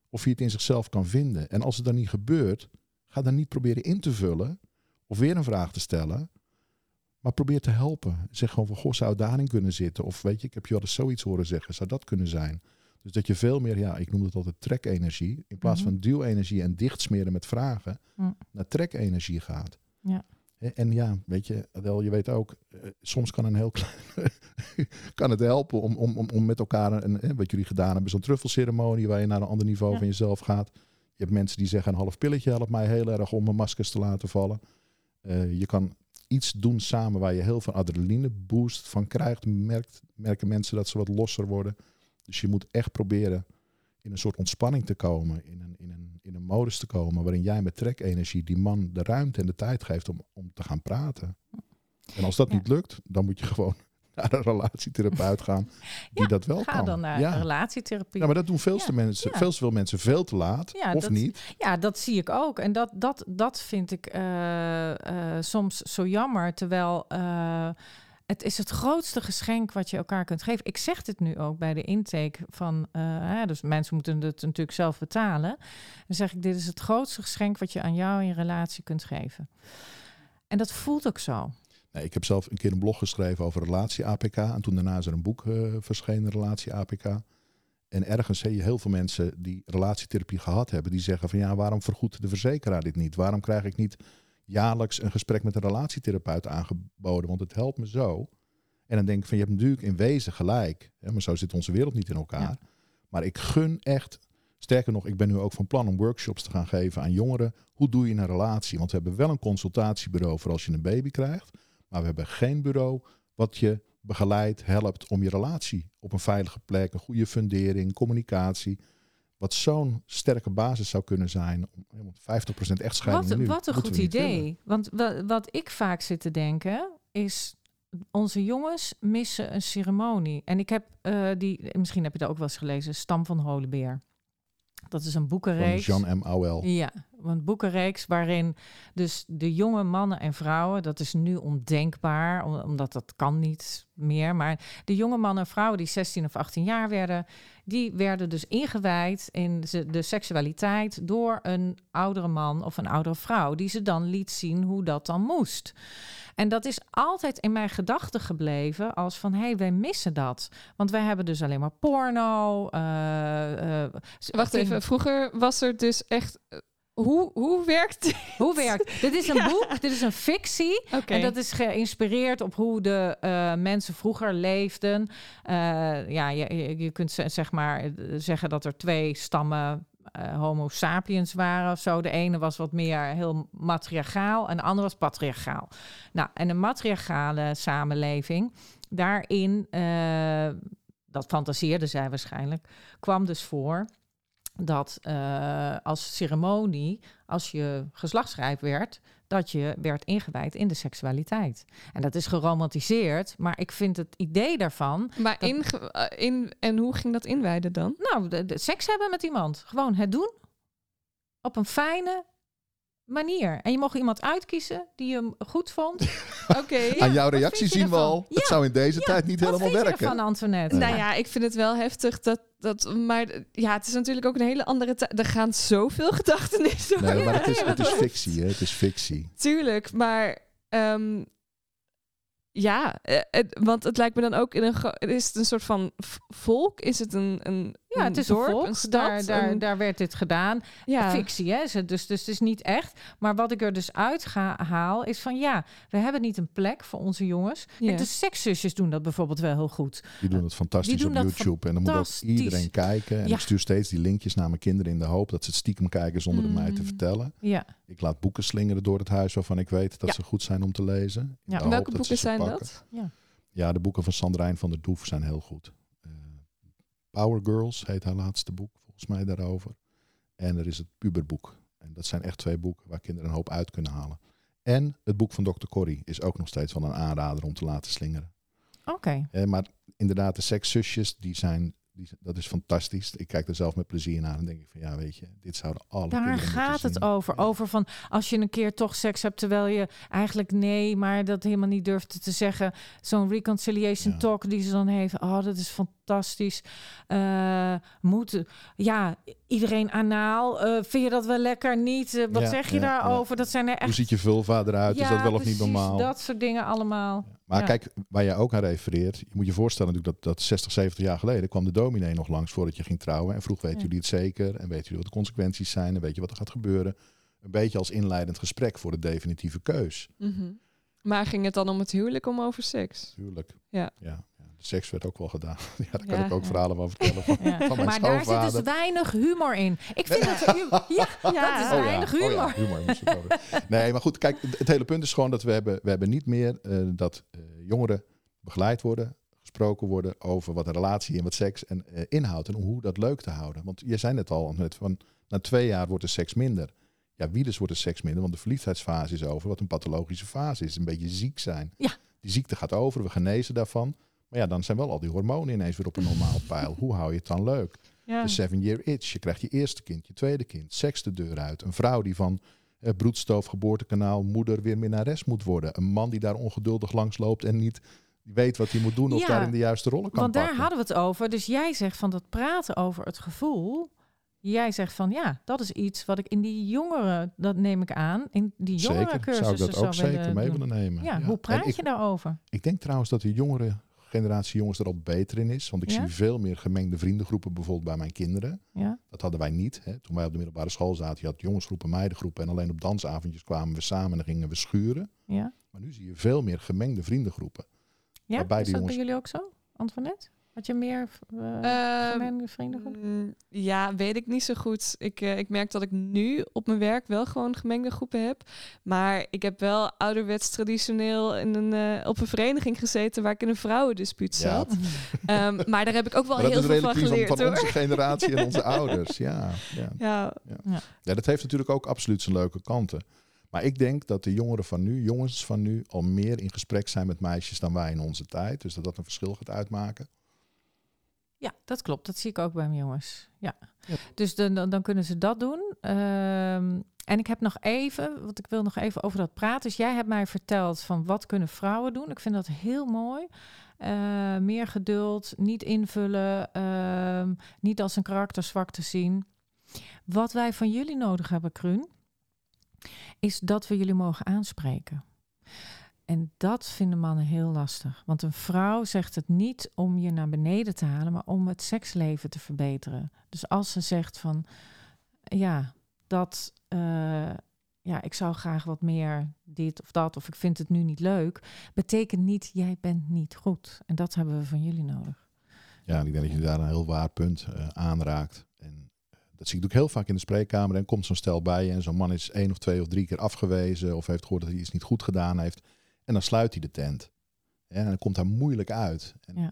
of hij het in zichzelf kan vinden. En als het dan niet gebeurt, ga dan niet proberen in te vullen of weer een vraag te stellen, maar probeer te helpen. Zeg gewoon van, goh, zou het daarin kunnen zitten? Of weet je, ik heb je al eens zoiets horen zeggen, zou dat kunnen zijn? Dus dat je veel meer, ja, ik noem het altijd trekenergie, in plaats Mhm. van duwenergie en dichtsmeren met vragen, Mm. naar trekenergie gaat. Ja. En ja, weet je, Adel, je weet ook, eh, soms kan een heel klein, kan het helpen om, om, om, om met elkaar, een, wat jullie gedaan hebben, zo'n truffelceremonie waar je naar een ander niveau Ja. van jezelf gaat. Je hebt mensen die zeggen een half pilletje helpt mij heel erg om mijn maskers te laten vallen. Eh, je kan iets doen samen waar je heel veel adrenaline boost van krijgt. Merkt, merken mensen dat ze wat losser worden. Dus je moet echt proberen in een soort ontspanning te komen. In een, in een, in een modus te komen waarin jij met trekenergie die man de ruimte en de tijd geeft om, om te gaan praten. En als dat Ja. niet lukt, dan moet je gewoon naar een relatietherapeut gaan die Ja, dat wel Ga kan. dan naar ja. relatietherapie. ja, maar dat doen veel te Ja, mensen, veel te veel mensen veel te laat. Ja, of dat- niet. Ja, dat zie ik ook. En dat, dat, dat vind ik eh, eh, soms zo jammer. Terwijl eh, het is het grootste geschenk wat je elkaar kunt geven. Ik zeg dit nu ook bij de intake van... eh, dus mensen moeten het natuurlijk zelf betalen. Dan zeg ik, dit is het grootste geschenk wat je aan jou in je relatie kunt geven. En dat voelt ook zo. Ik heb zelf een keer een blog geschreven over relatie APK. En toen daarna is er een boek eh, verschenen, relatie APK. En ergens zie je heel veel mensen die relatietherapie gehad hebben, die zeggen van ja, waarom vergoedt de verzekeraar dit niet? Waarom krijg ik niet jaarlijks een gesprek met een relatietherapeut aangeboden? Want het helpt me zo. En dan denk ik van je hebt natuurlijk in wezen gelijk. Hè, maar zo zit onze wereld niet in elkaar. Ja. Maar ik gun echt, sterker nog, ik ben nu ook van plan om workshops te gaan geven aan jongeren. Hoe doe je een relatie? Want we hebben wel een consultatiebureau voor als je een baby krijgt. Maar we hebben geen bureau wat je begeleidt, helpt om je relatie op een veilige plek, een goede fundering, communicatie. Wat zo'n sterke basis zou kunnen zijn. om- Want 50% echtscheidingen Wat, nu wat een goed idee. Want wa- wat ik vaak zit te denken is... Onze jongens missen een ceremonie. En ik heb eh, die, misschien heb je dat ook wel eens gelezen, Stam van Holebeer. Dat is een Van boekenreeks. Jean M. Auel. Ja, een boekenreeks waarin dus de jonge mannen en vrouwen, dat is nu ondenkbaar, om- omdat dat kan niet meer, maar de jonge mannen en vrouwen die 16 of 18 jaar werden, die werden dus ingewijd in de seksualiteit door een oudere man of een oudere vrouw, die ze dan liet zien hoe dat dan moest. En dat is altijd in mijn gedachten gebleven als van, hé, hey, wij missen dat. Want wij hebben dus alleen maar porno. eh, eh, Wacht even, vroeger was er dus echt... eh, Hoe, hoe werkt dit? Hoe werkt? dit is een boek, dit is een fictie. En dat is geïnspireerd op hoe de mensen vroeger leefden. Ja, je, je, kunt ze- zeg maar zeggen dat er twee stammen eh, Homo sapiens waren of zo. De ene was wat meer heel matriarchaal en de andere was patriarchaal. Nou, en een matriarchale samenleving, daarin, eh, dat fantaseerde zij waarschijnlijk, kwam dus voor dat eh, als ceremonie, als je geslachtsrijp werd, dat je werd ingewijd in de seksualiteit. En dat is geromantiseerd, maar ik vind het idee daarvan, Maar Dat- in, eh, in, en hoe ging dat inwijden dan? nou, de, de seks hebben met iemand, gewoon het doen op een fijne manier. En je mocht iemand uitkiezen die je hem goed vond. Oké. Aan jouw reactie zien we al. Het Ja, zou in deze ja. tijd niet Wat helemaal vind je werken. ervan, Antoinette? Nou ja, ik vind het wel heftig dat, dat maar ja, het is natuurlijk ook een hele andere tijd. Er gaan zoveel gedachtenis door. Nee, maar het is, het is fictie. Hè? Het is fictie. Tuurlijk, maar ehm, ja, eh, het- want het lijkt me dan ook in een is het een soort van volk? Is het een een Ja, het is dorp, een volk. een stad? daar, daar, een- daar werd dit gedaan. ja. Fictie, hè? Ze- Dus, dus het is niet echt. Maar wat ik er dus uit ga, haal, is van ja, we hebben niet een plek voor onze jongens. Ja. En de sekszusjes doen dat bijvoorbeeld wel heel goed. Die doen het fantastisch Die doen op dat YouTube. En dan moet ook iedereen kijken. En Ja. ik stuur steeds die linkjes naar mijn kinderen in de hoop dat ze het stiekem kijken zonder het mij te Mm. vertellen. Ja. Ik laat boeken slingeren door het huis waarvan ik weet dat Ja. ze goed zijn om te lezen. Ja. Welke boeken zijn pakken. dat? Ja, de boeken van Sandrijn van der Doef zijn heel goed. Power Girls heet haar laatste boek, volgens mij daarover. En er is het puberboek. En dat zijn echt twee boeken waar kinderen een hoop uit kunnen halen. En het boek van Dr. Corrie is ook nog steeds wel een aanrader om te laten slingeren. Oké. Eh, maar inderdaad, de sekszusjes, die zijn, die, dat is fantastisch. Ik kijk er zelf met plezier naar en denk ik van ja, weet je, dit zouden alle Daar gaat het zien. over. Ja. Over van als je een keer toch seks hebt terwijl je eigenlijk nee, maar dat helemaal niet durft te zeggen. Zo'n reconciliation Ja. talk die ze dan heeft. Oh, dat is fantastisch. Eh moet, ja, iedereen anaal. Eh, vind je dat wel lekker? Niet? Eh, wat Ja, zeg je daarover? Dat zijn er echt. Hoe ziet je vulva eruit? is dat wel of precies, niet normaal? Dat soort dingen allemaal. Maar kijk, waar jij ook aan refereert, je moet je voorstellen natuurlijk dat, dat 60, 70 jaar geleden kwam de dominee nog langs voordat je ging trouwen en vroeg, weten Ja. jullie het zeker? En weten jullie wat de consequenties zijn? En weet je wat er gaat gebeuren? een beetje als inleidend gesprek voor de definitieve keus. Mhm. Maar ging het dan om het huwelijk om over seks? Tuurlijk. Ja. ja. seks werd ook wel gedaan. ja, daar kan Ja, ik ook ja. verhalen van vertellen. Van, Ja. van mijn Maar daar zit dus weinig humor in. Ik vind dat ja, Ja. dat is Oh ja, weinig oh ja, humor. over. Nee, maar goed, kijk, het het hele punt is gewoon dat we hebben, we hebben niet meer eh, dat eh, jongeren begeleid worden, gesproken worden over wat een relatie en wat seks en eh, inhoudt en hoe dat leuk te houden. Want je zei net al, net van na twee jaar wordt de seks minder. Ja, wie dus wordt de seks minder, want de verliefdheidsfase is over, wat een pathologische fase is, een beetje ziek zijn. Ja. Die ziekte gaat over, we genezen daarvan. Maar ja, dan zijn wel al die hormonen ineens weer op een normaal peil. Hoe hou je het dan leuk? Ja. De seven year itch. Je krijgt je eerste kind, je tweede kind, seks de deur uit. Een vrouw die van eh, broedstoof, geboortekanaal, moeder weer minnares moet worden. Een man die daar ongeduldig langs loopt en niet weet wat hij moet doen of Ja, daarin de juiste rollen kan Want daar pakken. hadden we het over. Dus jij zegt van dat praten over het gevoel. Jij zegt van ja, dat is iets wat ik in die jongeren, dat neem ik aan, in die jongere cursussen zou ik dat ook zeker mee willen nemen. Ja, Ja. hoe praat ik, je daarover? Ik denk trouwens dat de jongere generatie jongens er al beter in is. Want ik Ja? zie veel meer gemengde vriendengroepen bijvoorbeeld bij mijn kinderen. Ja, Dat hadden wij niet. Hè. Toen wij op de middelbare school zaten, je had jongensgroepen, meidengroepen. En alleen op dansavondjes kwamen we samen en dan gingen we schuren. ja. Maar nu zie je veel meer gemengde vriendengroepen. Ja? Waarbij is die dat jongens- bij jullie ook zo, Antoinette? Had je meer uh, gemengde? Mm, Ja, weet ik niet zo goed. Ik, eh, ik merk dat ik nu op mijn werk wel gewoon gemengde groepen heb. Maar ik heb wel ouderwets traditioneel in een, eh, op een vereniging gezeten waar ik in een vrouwendispuut Ja, zat. Ehm, maar daar heb ik ook wel heel veel van van, geleerd van hoor. onze generatie en onze ouders. Ja, ja. Ja, ja, dat heeft natuurlijk ook absoluut zijn leuke kanten. Maar ik denk dat de jongeren van nu, jongens van nu, al meer in gesprek zijn met meisjes dan wij in onze tijd. Dus dat dat een verschil gaat uitmaken. Ja, dat klopt. Dat zie ik ook bij mijn jongens. Ja. Ja. Dus dan, dan, dan kunnen ze dat doen. Ehm, en ik heb nog even, want ik wil nog even over dat praten. Dus jij hebt mij verteld van wat kunnen vrouwen doen. Ik vind dat heel mooi. Eh, meer geduld, niet invullen, ehm, niet als een karakterzwak te zien. Wat wij van jullie nodig hebben, Kruun, is dat we jullie mogen aanspreken. En dat vinden mannen heel lastig. Want een vrouw zegt het niet om je naar beneden te halen, maar om het seksleven te verbeteren. Dus als ze zegt van, ja, dat, eh, ja, ik zou graag wat meer dit of dat, of ik vind het nu niet leuk, betekent niet, jij bent niet goed. En dat hebben we van jullie nodig. Ja, ik denk dat je daar een heel waar punt eh, aanraakt. Dat zie ik ook heel vaak in de spreekkamer. En komt zo'n stel bij je en zo'n man is één of twee of drie keer afgewezen of heeft gehoord dat hij iets niet goed gedaan heeft. En dan sluit hij de tent. Ja, en dan komt hij moeilijk uit. En Ja.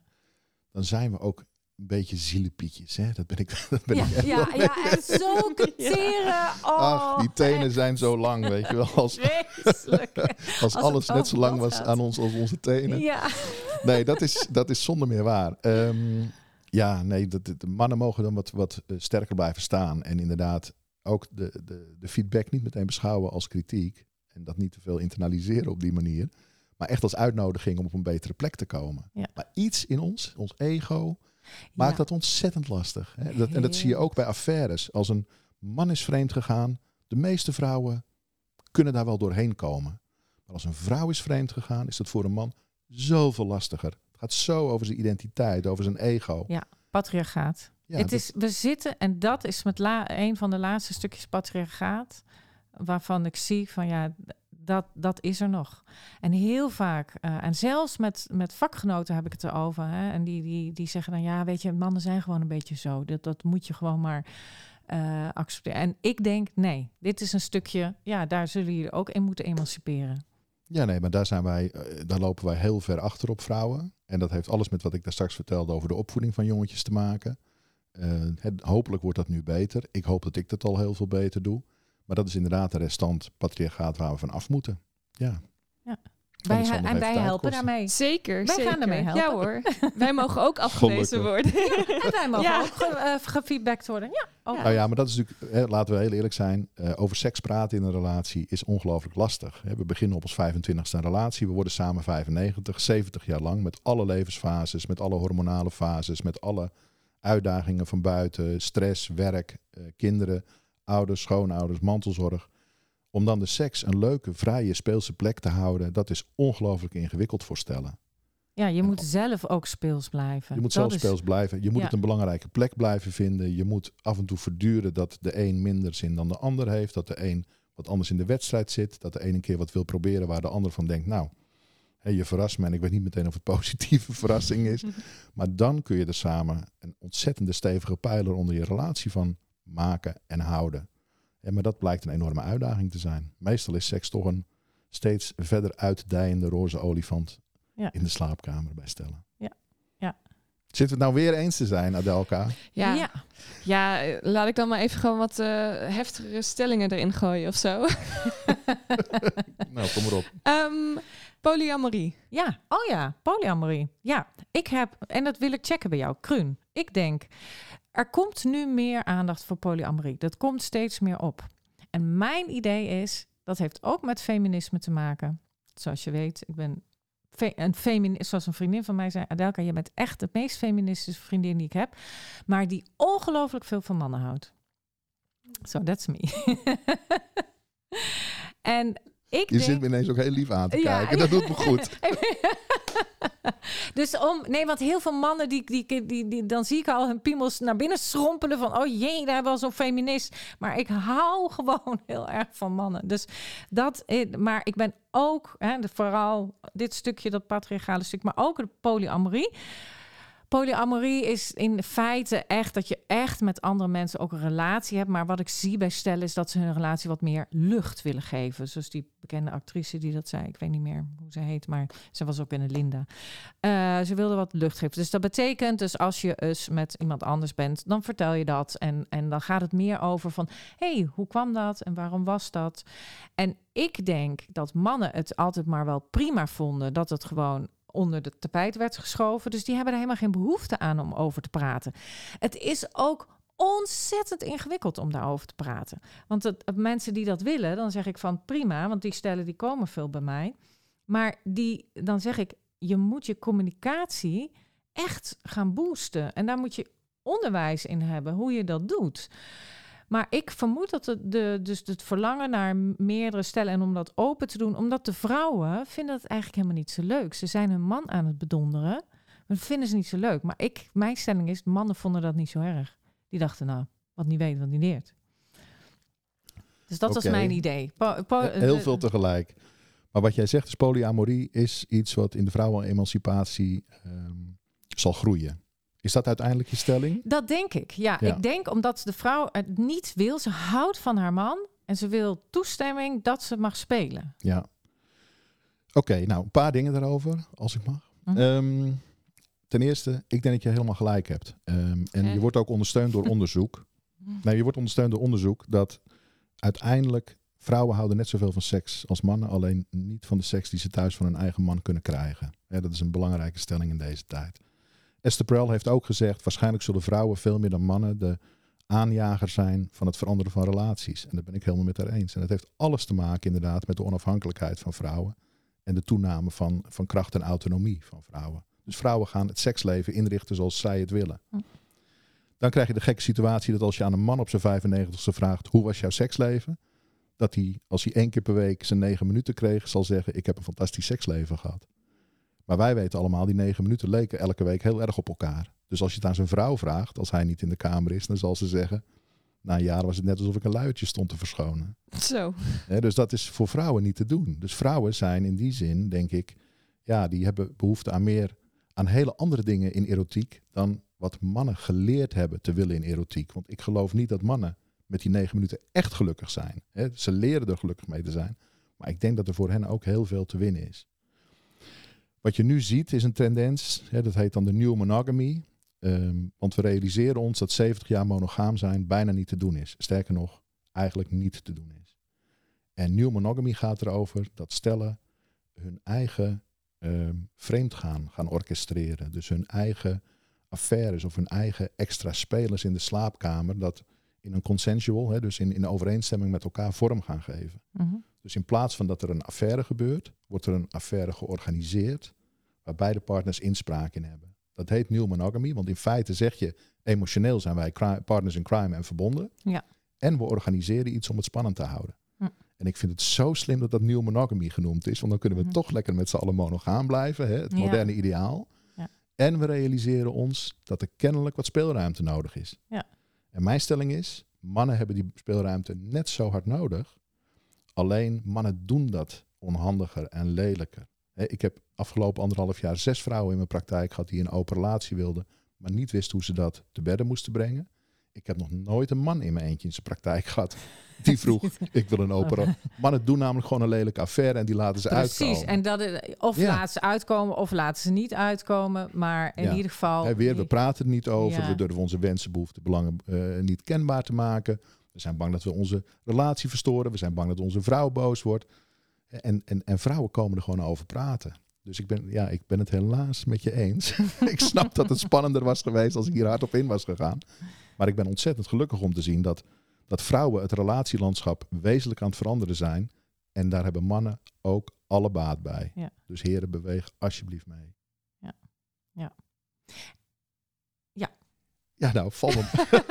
dan zijn we ook een beetje zielepietjes. Hè? Dat ben ik. Dat ben Ja, ik echt ja, wel. ja, en zulke teren. Oh, Ach, die tenen echt zijn zo lang, weet je wel. Als, als alles net zo lang was gaat. aan ons als onze tenen. Ja. Nee, dat is, dat is zonder meer waar. Ehm, ja, nee, dat, de mannen mogen dan wat, wat eh, sterker blijven staan. En inderdaad ook de, de, de feedback niet meteen beschouwen als kritiek. En dat niet te veel internaliseren op die manier. Maar echt als uitnodiging om op een betere plek te komen. Ja. Maar iets in ons, ons ego, maakt Ja. dat ontzettend lastig. Hè? Dat, en dat zie je ook bij affaires. Als een man is vreemd gegaan, de meeste vrouwen kunnen daar wel doorheen komen. Maar als een vrouw is vreemd gegaan, is dat voor een man zoveel lastiger. Het gaat zo over zijn identiteit, over zijn ego. Ja, patriarchaat. Ja, het dat- is, we zitten, en dat is met la, een van de laatste stukjes patriarchaat, waarvan ik zie van ja, dat, dat is er nog. En heel vaak, eh, en zelfs met, met vakgenoten heb ik het erover, hè, en die, die, die zeggen dan ja, weet je, mannen zijn gewoon een beetje zo. Dat, dat moet je gewoon maar eh, accepteren. En ik denk, nee, dit is een stukje, ja, daar zullen jullie ook in moeten emanciperen. Ja, nee, maar daar, zijn wij, eh, daar lopen wij heel ver achter op vrouwen. En dat heeft alles met wat ik daar straks vertelde over de opvoeding van jongetjes te maken. Eh, hopelijk wordt dat nu beter. Ik hoop dat ik dat al heel veel beter doe. Maar dat is inderdaad de restant patriarchaat waar we van af moeten. Ja. Wij, en wij helpen kosten. daarmee. zeker. Wij gaan ermee helpen. Ja hoor. Wij mogen ook afgewezen Gelukkig. worden. En wij mogen Ja. ook ge, eh, gefeedbackt worden. Ja, ook. Nou ja, maar dat is natuurlijk, hè, laten we heel eerlijk zijn, eh, over seks praten in een relatie is ongelooflijk lastig. Hè. We beginnen op ons 25ste een relatie, we worden samen 95, 70 jaar lang met alle levensfases, met alle hormonale fases, met alle uitdagingen van buiten, stress, werk, eh, kinderen, ouders, schoonouders, mantelzorg. Om dan de seks een leuke, vrije, speelse plek te houden, dat is ongelooflijk ingewikkeld voorstellen. Ja, je moet zelf ook speels blijven. Je moet Dat zelf is- speels blijven. Je moet Ja. het een belangrijke plek blijven vinden. Je moet af en toe verduren dat de een minder zin dan de ander heeft. Dat de een wat anders in de wedstrijd zit. Dat de ene keer wat wil proberen waar de ander van denkt, nou, hé, je verrast me en ik weet niet meteen of het positieve verrassing is. Maar dan kun je er samen een ontzettende stevige pijler onder je relatie van maken en houden. En maar dat blijkt een enorme uitdaging te zijn. Meestal is seks toch een steeds verder uitdijende roze olifant Ja. in de slaapkamer bij stellen. Ja. Ja. Zitten we het nou weer eens te zijn, Adelka? Ja. ja. Ja, laat ik dan maar even gewoon wat eh, heftigere stellingen erin gooien of zo. nou, kom maar op. Ehm, polyamorie. Ja, oh ja, polyamorie. Ja, ik heb, en dat wil ik checken bij jou, Kruun. Ik denk, er komt nu meer aandacht voor polyamorie. Dat komt steeds meer op. En mijn idee is, dat heeft ook met feminisme te maken. Zoals je weet, ik ben een feminist, zoals een vriendin van mij zei, Adelka, je bent echt de meest feministische vriendin die ik heb, maar die ongelooflijk veel van mannen houdt. So that's me. en ik Je denk... zit me ineens ook heel lief aan te Ja, kijken. Dat doet me goed. dus om, nee, want heel veel mannen, die, die, die, die, dan zie ik al hun piemels naar binnen schrompelen van, oh jee, daar was zo'n feminist. Maar ik hou gewoon heel erg van mannen. Dus dat, eh, maar ik ben ook, hè, vooral dit stukje, dat patriarchale stuk, maar ook de polyamorie. Polyamorie is in feite echt dat je echt met andere mensen ook een relatie hebt. Maar wat ik zie bij stellen is dat ze hun relatie wat meer lucht willen geven. Zoals die bekende actrice die dat zei. Ik weet niet meer hoe ze heet, maar ze was ook in een Linda. Eh, ze wilde wat lucht geven. Dus dat betekent dus als je eens met iemand anders bent, dan vertel je dat. En, en dan gaat het meer over van, hey, hoe kwam dat en waarom was dat? En ik denk dat mannen het altijd maar wel prima vonden dat het gewoon onder de tapijt werd geschoven. Dus die hebben er helemaal geen behoefte aan om over te praten. Het is ook ontzettend ingewikkeld om daarover te praten. Want het, mensen die dat willen, dan zeg ik van prima, want die stellen die komen veel bij mij. Maar die, dan zeg ik, je moet je communicatie echt gaan boosten. En daar moet je onderwijs in hebben, hoe je dat doet. Maar ik vermoed dat het, de, dus het verlangen naar meerdere stellen en om dat open te doen, omdat de vrouwen vinden het eigenlijk helemaal niet zo leuk. Ze zijn hun man aan het bedonderen, maar dat vinden ze niet zo leuk. Maar ik, mijn stelling is, mannen vonden dat niet zo erg. Die dachten, nou, wat niet weet, wat niet leert. Dus dat was mijn idee. Po- po- Heel de- veel tegelijk. Maar wat jij zegt is polyamorie is iets wat in de vrouwenemancipatie ehm zal groeien. Is dat uiteindelijk je stelling? Dat denk ik. Ja, Ja. ik denk omdat de vrouw het niet wil. Ze houdt van haar man en ze wil toestemming dat ze mag spelen. Ja. Oké, nou een paar dingen daarover, als ik mag. Mhm. Ehm, ten eerste, ik denk dat je helemaal gelijk hebt. Ehm, en je wordt ook ondersteund door onderzoek. Nee, je wordt ondersteund door onderzoek dat uiteindelijk vrouwen houden net zoveel van seks als mannen, alleen niet van de seks die ze thuis van hun eigen man kunnen krijgen. Hè, dat is een belangrijke stelling in deze tijd. Esther Perel heeft ook gezegd, waarschijnlijk zullen vrouwen veel meer dan mannen de aanjager zijn van het veranderen van relaties. En daar ben ik helemaal met haar eens. En dat heeft alles te maken inderdaad met de onafhankelijkheid van vrouwen en de toename van, van kracht en autonomie van vrouwen. Dus vrouwen gaan het seksleven inrichten zoals zij het willen. Hm. Dan krijg je de gekke situatie dat als je aan een man op zijn 95ste vraagt, hoe was jouw seksleven? Dat hij, als hij één keer per week zijn negen minuten kreeg, zal zeggen, ik heb een fantastisch seksleven gehad. Maar wij weten allemaal, die negen minuten leken elke week heel erg op elkaar. Dus als je het aan zijn vrouw vraagt, als hij niet in de kamer is, dan zal ze zeggen, na een jaar was het net alsof ik een luiertje stond te verschonen. Zo. Dus dat is voor vrouwen niet te doen. Dus vrouwen zijn in die zin, denk ik, ja, die hebben behoefte aan meer, aan hele andere dingen in erotiek dan wat mannen geleerd hebben te willen in erotiek. Want ik geloof niet dat mannen met die negen minuten echt gelukkig zijn. Ze leren er gelukkig mee te zijn. Maar ik denk dat er voor hen ook heel veel te winnen is. Wat je nu ziet is een tendens, hè, dat heet dan de new monogamy. Ehm, want we realiseren ons dat 70 jaar monogaam zijn bijna niet te doen is. Sterker nog, eigenlijk niet te doen is. En new monogamy gaat erover dat stellen hun eigen ehm vreemdgaan gaan orchestreren. Dus hun eigen affaires of hun eigen extra spelers in de slaapkamer. Dat in een consensual, hè, dus in, in overeenstemming met elkaar vorm gaan geven. Mhm. Dus in plaats van dat er een affaire gebeurt, wordt er een affaire georganiseerd waar beide partners inspraak in hebben. Dat heet new monogamy, want in feite zeg je emotioneel zijn wij partners in crime en verbonden. Ja. En we organiseren iets om het spannend te houden. Hm. En ik vind het zo slim dat dat new monogamy genoemd is, want dan kunnen we Mhm. toch lekker met z'n allen monogaam blijven, hè, het Ja. moderne ideaal. Ja. En we realiseren ons dat er kennelijk wat speelruimte nodig is. Ja. En mijn stelling is, mannen hebben die speelruimte net zo hard nodig Alleen mannen doen dat onhandiger en lelijker. Ik heb afgelopen anderhalf jaar zes vrouwen in mijn praktijk gehad die een open relatie wilden, maar niet wisten hoe ze dat te bedden moesten brengen. Ik heb nog nooit een man in mijn eentje in zijn praktijk gehad die vroeg, ik wil een open relatie. Mannen doen namelijk gewoon een lelijke affaire en die laten ze Precies, uitkomen. en dat het- of Ja. laten ze uitkomen of laten ze niet uitkomen. Maar in Ja. ieder geval... Weer, we praten er niet over. Ja. We durven onze wensen, behoeften, belangen eh, niet kenbaar te maken. We zijn bang dat we onze relatie verstoren. We zijn bang dat onze vrouw boos wordt. En, en, en vrouwen komen er gewoon over praten. Dus ik ben, ja, ik ben het helaas met je eens. ik snap dat het spannender was geweest als ik hier hardop in was gegaan. Maar ik ben ontzettend gelukkig om te zien dat, dat vrouwen het relatielandschap wezenlijk aan het veranderen zijn. En daar hebben mannen ook alle baat bij. Ja. Dus heren, beweeg alsjeblieft mee. Ja. Ja. Ja, nou, val.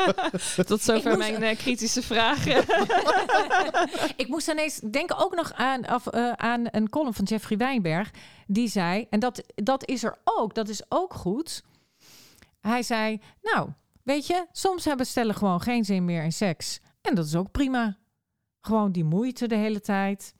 Tot zover moest- mijn eh, kritische vragen. Ik moest ineens denken ook nog aan, af, eh, aan een column van Jeffrey Wijnberg. Die zei, en dat, dat is er ook, dat is ook goed. Hij zei, nou, weet je, soms hebben stellen gewoon geen zin meer in seks. En dat is ook prima. Gewoon die moeite de hele tijd.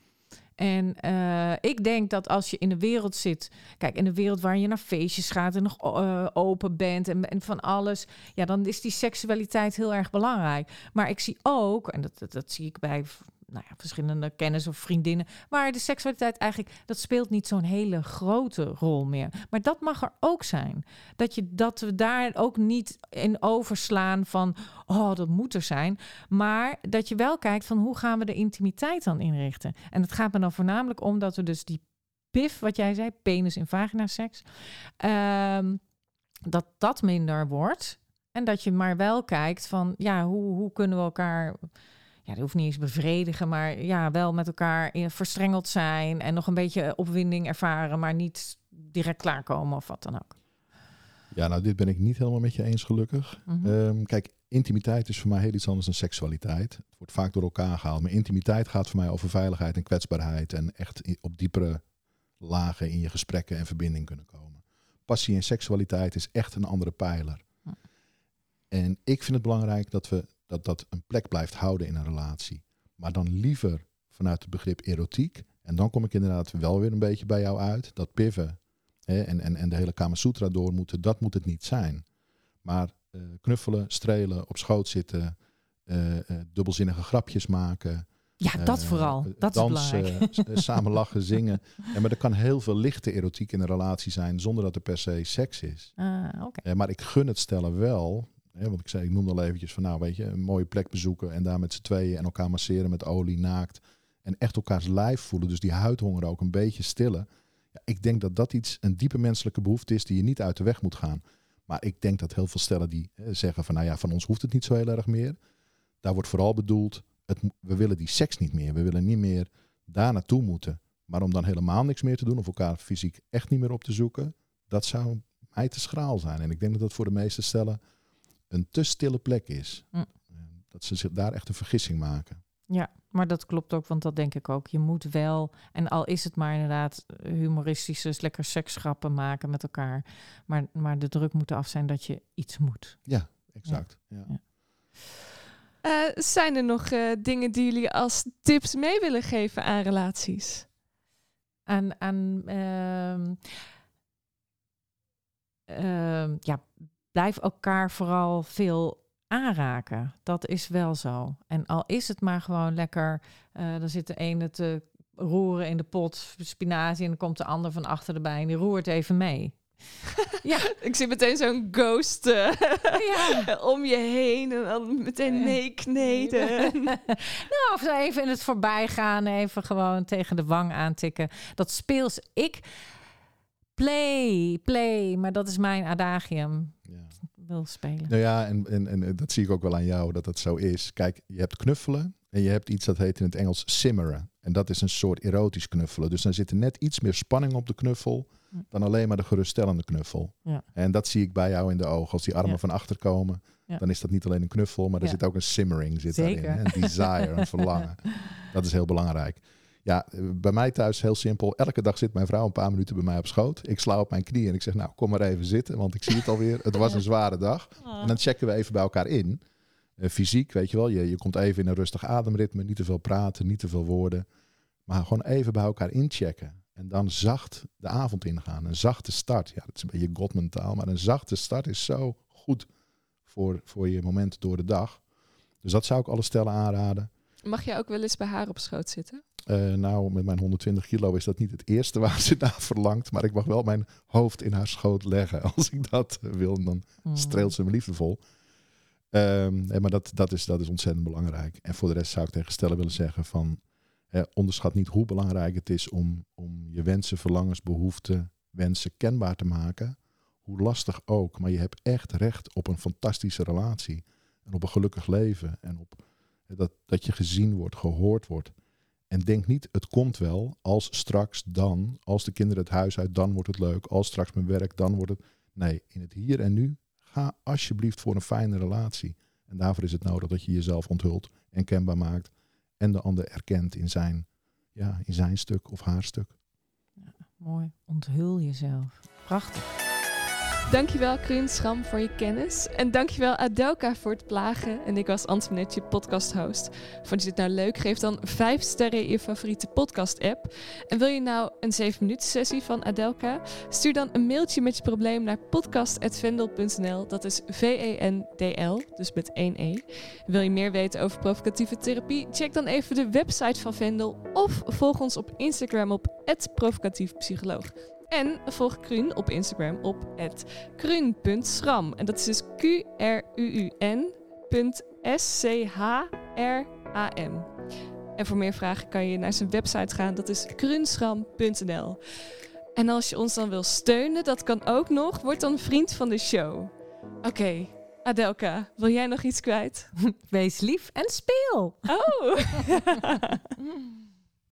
En eh, ik denk dat als je in de wereld zit, kijk, in de wereld waar je naar feestjes gaat en nog eh, open bent en, en van alles, ja, dan is die seksualiteit heel erg belangrijk. Maar ik zie ook, en dat, dat, dat zie ik bij nou ja, verschillende kennis of vriendinnen, waar de seksualiteit eigenlijk, dat speelt niet zo'n hele grote rol meer. Maar dat mag er ook zijn. Dat, je, dat we daar ook niet in overslaan van, oh, dat moet er zijn. Maar dat je wel kijkt van, hoe gaan we de intimiteit dan inrichten? En het gaat me dan voornamelijk om dat we dus die pif, wat jij zei, penis in vagina seks, ehm, dat dat minder wordt. En dat je maar wel kijkt van, ja, hoe, hoe kunnen we elkaar ja, dat hoeft niet eens bevredigen, maar ja, wel met elkaar in- verstrengeld zijn en nog een beetje opwinding ervaren, maar niet direct klaarkomen of wat dan ook. Ja, nou, dit ben ik niet helemaal met je eens, gelukkig. Mhm. Ehm, kijk, intimiteit is voor mij heel iets anders dan seksualiteit. Het wordt vaak door elkaar gehaald. Maar intimiteit gaat voor mij over veiligheid en kwetsbaarheid. En echt op diepere lagen in je gesprekken en verbinding kunnen komen. Passie en seksualiteit is echt een andere pijler. Ja. En ik vind het belangrijk dat we dat, dat een plek blijft houden in een relatie. Maar dan liever vanuit het begrip erotiek. En dan kom ik inderdaad wel weer een beetje bij jou uit. Dat piven hè, en, en, en de hele Kama Sutra door moeten, dat moet het niet zijn. Maar eh, knuffelen, strelen, op schoot zitten, eh, eh, dubbelzinnige grapjes maken. Ja, dat vooral. Dat dansen, is belangrijk. samen lachen, zingen. Ja, maar er kan heel veel lichte erotiek in een relatie zijn zonder dat er per se seks is. Ah, oké. Eh, maar ik gun het stellen wel. Want ik zei, ik noemde al eventjes van nou weet je, een mooie plek bezoeken en daar met z'n tweeën en elkaar masseren met olie, naakt. En echt elkaars lijf voelen. Dus die huidhonger ook een beetje stillen. Ja, ik denk dat dat iets, een diepe menselijke behoefte is die je niet uit de weg moet gaan. Maar ik denk dat heel veel stellen die zeggen van nou ja, van ons hoeft het niet zo heel erg meer. Daar wordt vooral bedoeld, het, we willen die seks niet meer. We willen niet meer daar naartoe moeten. Maar om dan helemaal niks meer te doen of elkaar fysiek echt niet meer op te zoeken, dat zou mij te schraal zijn. En ik denk dat dat voor de meeste stellen een te stille plek is. Hm. Dat ze zich daar echt een vergissing maken. Ja, maar dat klopt ook, want dat denk ik ook. Je moet wel, en al is het maar inderdaad humoristische, lekker seksgrappen maken met elkaar. Maar, maar de druk moet af zijn dat je iets moet. Ja, exact. Ja. Ja. Eh, zijn er nog eh, dingen die jullie als tips mee willen geven aan relaties? aan, aan ehm, ehm, ja, blijf elkaar vooral veel aanraken. Dat is wel zo. En al is het maar gewoon lekker, eh dan zit de ene te roeren in de pot spinazie en dan komt de ander van achter erbij en die roert even mee. ja, Ik zie meteen zo'n ghost eh, ja. om je heen en dan meteen Eh. nee kneden. nou, of even in het voorbijgaan, even gewoon tegen de wang aantikken. Dat speels ik. Play, play, maar dat is mijn adagium. Ja. Wil spelen. Nou ja, en, en, en dat zie ik ook wel aan jou, dat dat zo is. Kijk, je hebt knuffelen en je hebt iets dat heet in het Engels simmeren. En dat is een soort erotisch knuffelen. Dus dan zit er net iets meer spanning op de knuffel Hm. dan alleen maar de geruststellende knuffel. Ja. En dat zie ik bij jou in de ogen. Als die armen Ja. van achter komen, Ja. dan is dat niet alleen een knuffel, maar er zit ook een simmering zit Zeker. daarin. hè. Een desire, een verlangen. Dat is heel belangrijk. Ja, bij mij thuis heel simpel. Elke dag zit mijn vrouw een paar minuten bij mij op schoot. Ik sla op mijn knie en ik zeg, nou, kom maar even zitten, want ik zie het alweer. Het was een zware dag. En dan checken we even bij elkaar in. Eh, fysiek, weet je wel, je, je komt even in een rustig ademritme, niet te veel praten, niet te veel woorden. Maar gewoon even bij elkaar inchecken. En dan zacht de avond ingaan. Een zachte start. Ja, dat is een beetje Godman taal, maar een zachte start is zo goed voor, voor je moment door de dag. Dus dat zou ik alle stellen aanraden. Mag jij ook wel eens bij haar op schoot zitten? Uh, nou, met mijn 120 kilo is dat niet het eerste waar ze naar verlangt. Maar ik mag wel mijn hoofd in haar schoot leggen. Als ik dat wil, dan Hmm. streelt ze me liefdevol. Nee, maar dat, dat, is, dat is ontzettend belangrijk. En voor de rest zou ik tegen stellen willen zeggen van... Onderschat niet hoe belangrijk het is om, om je wensen, verlangens, behoeften, wensen kenbaar te maken. Hoe lastig ook. Maar je hebt echt recht op een fantastische relatie. En op een gelukkig leven. En op dat, dat je gezien wordt, gehoord wordt. En denk niet, het komt wel als straks dan, als de kinderen het huis uit, dan wordt het leuk. Als straks mijn werk, dan wordt het. Nee, in het hier en nu, ga alsjeblieft voor een fijne relatie. En daarvoor is het nodig dat je jezelf onthult en kenbaar maakt. En de ander erkent in zijn, ja, in zijn stuk of haar stuk. Mooi. Onthul jezelf. Prachtig. Dankjewel Krun Schram voor je kennis. En dankjewel Adelka voor het plagen. En ik was Antoinette, je podcast host. Vond je dit nou leuk? Geef dan 5 sterren in je favoriete podcast app. En wil je nou een 7 minuten sessie van Adelka? Stuur dan een mailtje met je probleem naar podcast.vendel.nl. Dat is V-E-N-D-L, dus met 1 E. Wil je meer weten over provocatieve therapie? Check dan even de website van Vendel. Of volg ons op Instagram op provocatiefpsycholoog. En volg Kruun op Instagram op kruun.schram. En dat is dus Q-R-U-U-N punt S-C-H-R-A-M. En voor meer vragen kan je naar zijn website gaan. Dat is kruunschram.nl. En als je ons dan wil steunen, dat kan ook nog. Word dan vriend van de show. Oké, Adelka, wil jij nog iets kwijt? Wees lief en speel. Oh!